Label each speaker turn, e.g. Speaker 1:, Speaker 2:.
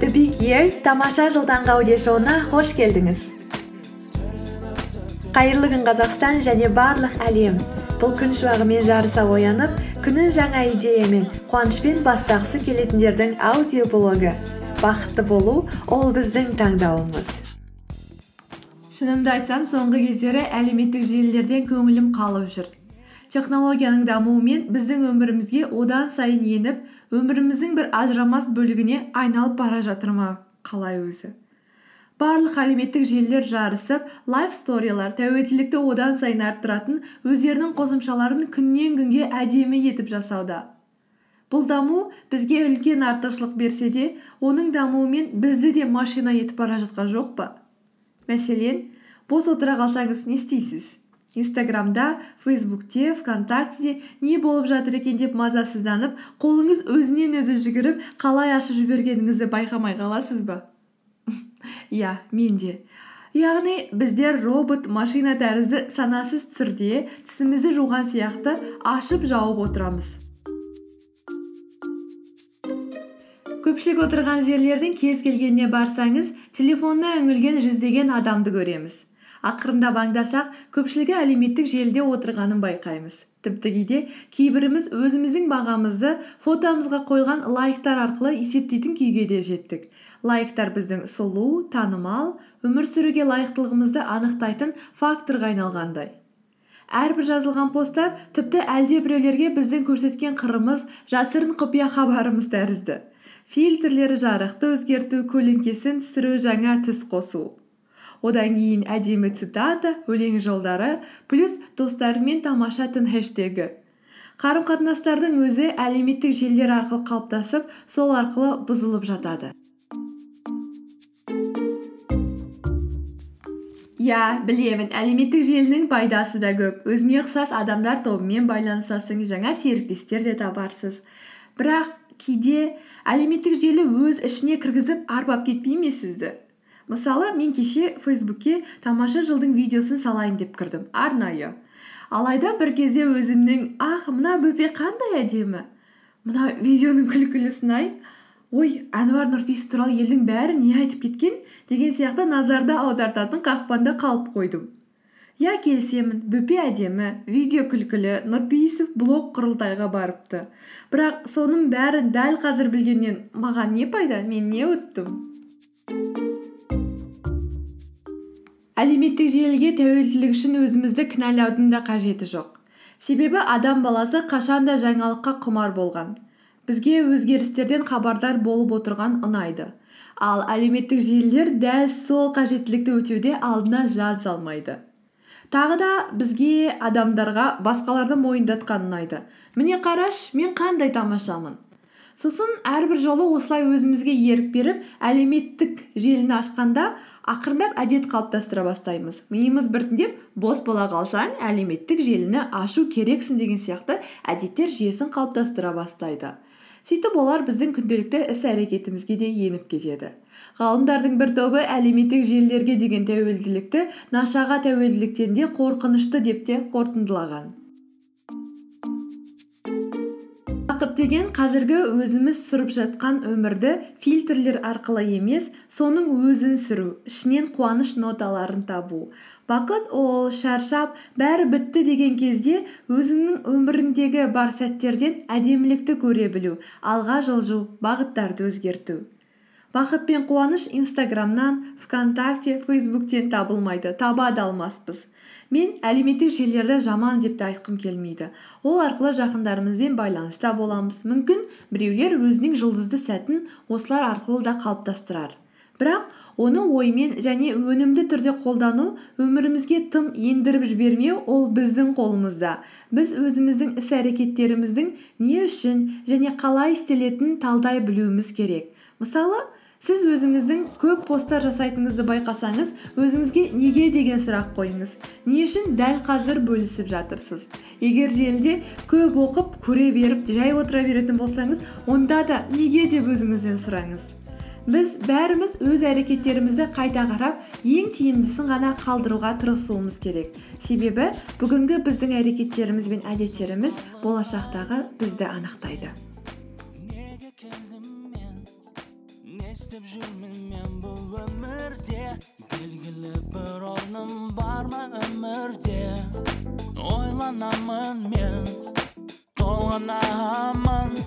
Speaker 1: The Big Year тамаша жыл таңғы аудиошоуына қош келдіңіз. Қайырлы күн қазақстан және барлық әлем. Бұл күн шуағымен жарыса оянып күнін жаңа идеямен қуанышпен бастағысы келетіндердің аудиоблогы. Бақытты болу ол біздің таңдауымыз. Шынымды айтсам соңғы кездері әлеуметтік желілерден көңілім қалып жүр. Технологияның дамуымен біздің өмірімізге одан сайын еніп өміріміздің бір ажырамас бөлігіне айналып бара жатыр ма? Қалай өзі? Барлық әлеуметтік желілер жарысып лайф сторилар тәуелділікті одан сайын арттыратын өздерінің қосымшаларын күннен күнге әдемі етіп жасауда. Бұл даму бізге үлкен артықшылық берсе де оның дамуымен бізді де машина етіп бара жатқан жоқ па? Мәселен бос отыра қалсаңыз не істейсіз? Инстаграмда фейсбукте вконтактеде не болып жатыр екен деп мазасызданып қолыңыз өзінен өзі жүгіріп қалай ашып жібергеніңізді байқамай қаласыз ба? Иә мен де. Яғни біздер робот машина тәрізді санасыз түрде тісімізді жуған сияқты ашып жауып отырамыз. Көпшілік отырған жерлердің кез келгеніне барсаңыз телефонына үңілген жүздеген адамды көреміз. Ақырындап аңдасақ көпшілігі әлеуметтік желіде отырғанын байқаймыз. Тіпті кейде кейбіріміз өзіміздің бағамызды фотомызға қойған лайктар арқылы есептейтін күйге де жеттік. Лайктар біздің сұлу танымал өмір сүруге лайықтылығымызды анықтайтын факторға айналғандай. Әрбір жазылған посттар тіпті әлдебіреулерге біздің көрсеткен қырымыз жасырын құпия хабарымыз тәрізді. Фильтрлері жарықты өзгерту көлеңкесін түсіру жаңа түс қосу. Одан кейін әдемі цитата өлең жолдары плюс достарымен тамаша түн хэштегі. Қарым қатынастардың өзі әлеуметтік желілер арқылы қалыптасып сол арқылы бұзылып жатады. Иә білемін әлеуметтік желінің пайдасы да көп. Өзіңе ұқсас адамдар тобымен байланысасың жаңа серіктестер де табарсыз. Бірақ кейде әлеуметтік желі өз ішіне кіргізіп арбап кетпей ме сізді? Мысалы мен кеше фейсбукке тамаша жылдың видеосын салайын деп кірдім. Арнайы. Алайда бір кезде өзімнің ах мына бөпе қандай әдемі! Мына видеоның күлкілісін ай ой әнуар нұрпейісов туралы елдің бәрі не айтып кеткен? деген сияқты назарды аудартатын қақпанда қалып қойдым. Иә келісемін бөпе әдемі видео күлкілі нұрпейісов блог құрылтайға барыпты. Бірақ соның бәрін дәл қазір білгеннен маған не пайда? Мен не ұттым әлеуметтік желіге тәуелділік үшін өзімізді кінәлаудың да қажеті жоқ. Себебі адам баласы қашанда жаңалыққа құмар болған. Бізге өзгерістерден хабардар болып отырған ұнайды. Ал әлеуметтік желілер дәл сол қажеттілікті өтеуде алдына жад салмайды. Тағы да бізге адамдарға басқаларды мойындатқан ұнайды. Міне қараш мен қандай тамашамын? Сосын әрбір жолы осылай өзімізге ерік беріп әлеуметтік желіні ашқанда ақырындап әдет қалыптастыра бастаймыз. Миымыз біртіндеп бос бола қалсаң әлеуметтік желіні ашу керексің деген сияқты әдеттер жүйесін қалыптастыра бастайды. Сөйтіп олар біздің күнделікті іс әрекетімізге де еніп кетеді. Ғалымдардың бір тобы әлеуметтік желілерге деген тәуелділікті нашаға тәуелділіктен де қорқынышты деп те қорытындылаған. Бақыт деген қазіргі өзіміз сүріп жатқан өмірді фильтрлер арқылы емес соның өзін сүру ішінен қуаныш ноталарын табу. Бақыт ол шаршап бәрі бітті деген кезде өзіңнің өміріңдегі бар сәттерден әдемілікті көре білу алға жылжу бағыттарды өзгерту. Бақыт пен қуаныш инстаграмнан вконтакте фейсбуктен табылмайды таба да алмаспыз. Мен әлеуметтік желілерді жаман деп те айтқым келмейді. Ол арқылы жақындарымызбен байланыста боламыз. Мүмкін біреулер өзінің жұлдызды сәтін осылар арқылы да қалыптастырар. Бірақ оны оймен және өнімді түрде қолдану өмірімізге тым ендіріп жібермеу ол біздің қолымызда. Біз өзіміздің іс әрекеттеріміздің не үшін және қалай істелетінін талдай білуіміз керек. Мысалы сіз өзіңіздің көп посттар жасайтыныңызды байқасаңыз өзіңізге неге деген сұрақ қойыңыз. Не үшін дәл қазір бөлісіп жатырсыз? Егер желіде көп оқып көре беріп жай отыра беретін болсаңыз онда да неге деп өзіңізден сұраңыз. Біз бәріміз өз әрекеттерімізді қайта қарап ең тиімдісін ғана қалдыруға тырысуымыз керек. Себебі бүгінгі біздің әрекеттеріміз бен әдеттеріміз болашақтағы бізді анықтайды. Істеп жүрмін мен бұл өмірде белгілі бір орным бар ма өмірде? Ойланамын мен толғанамын.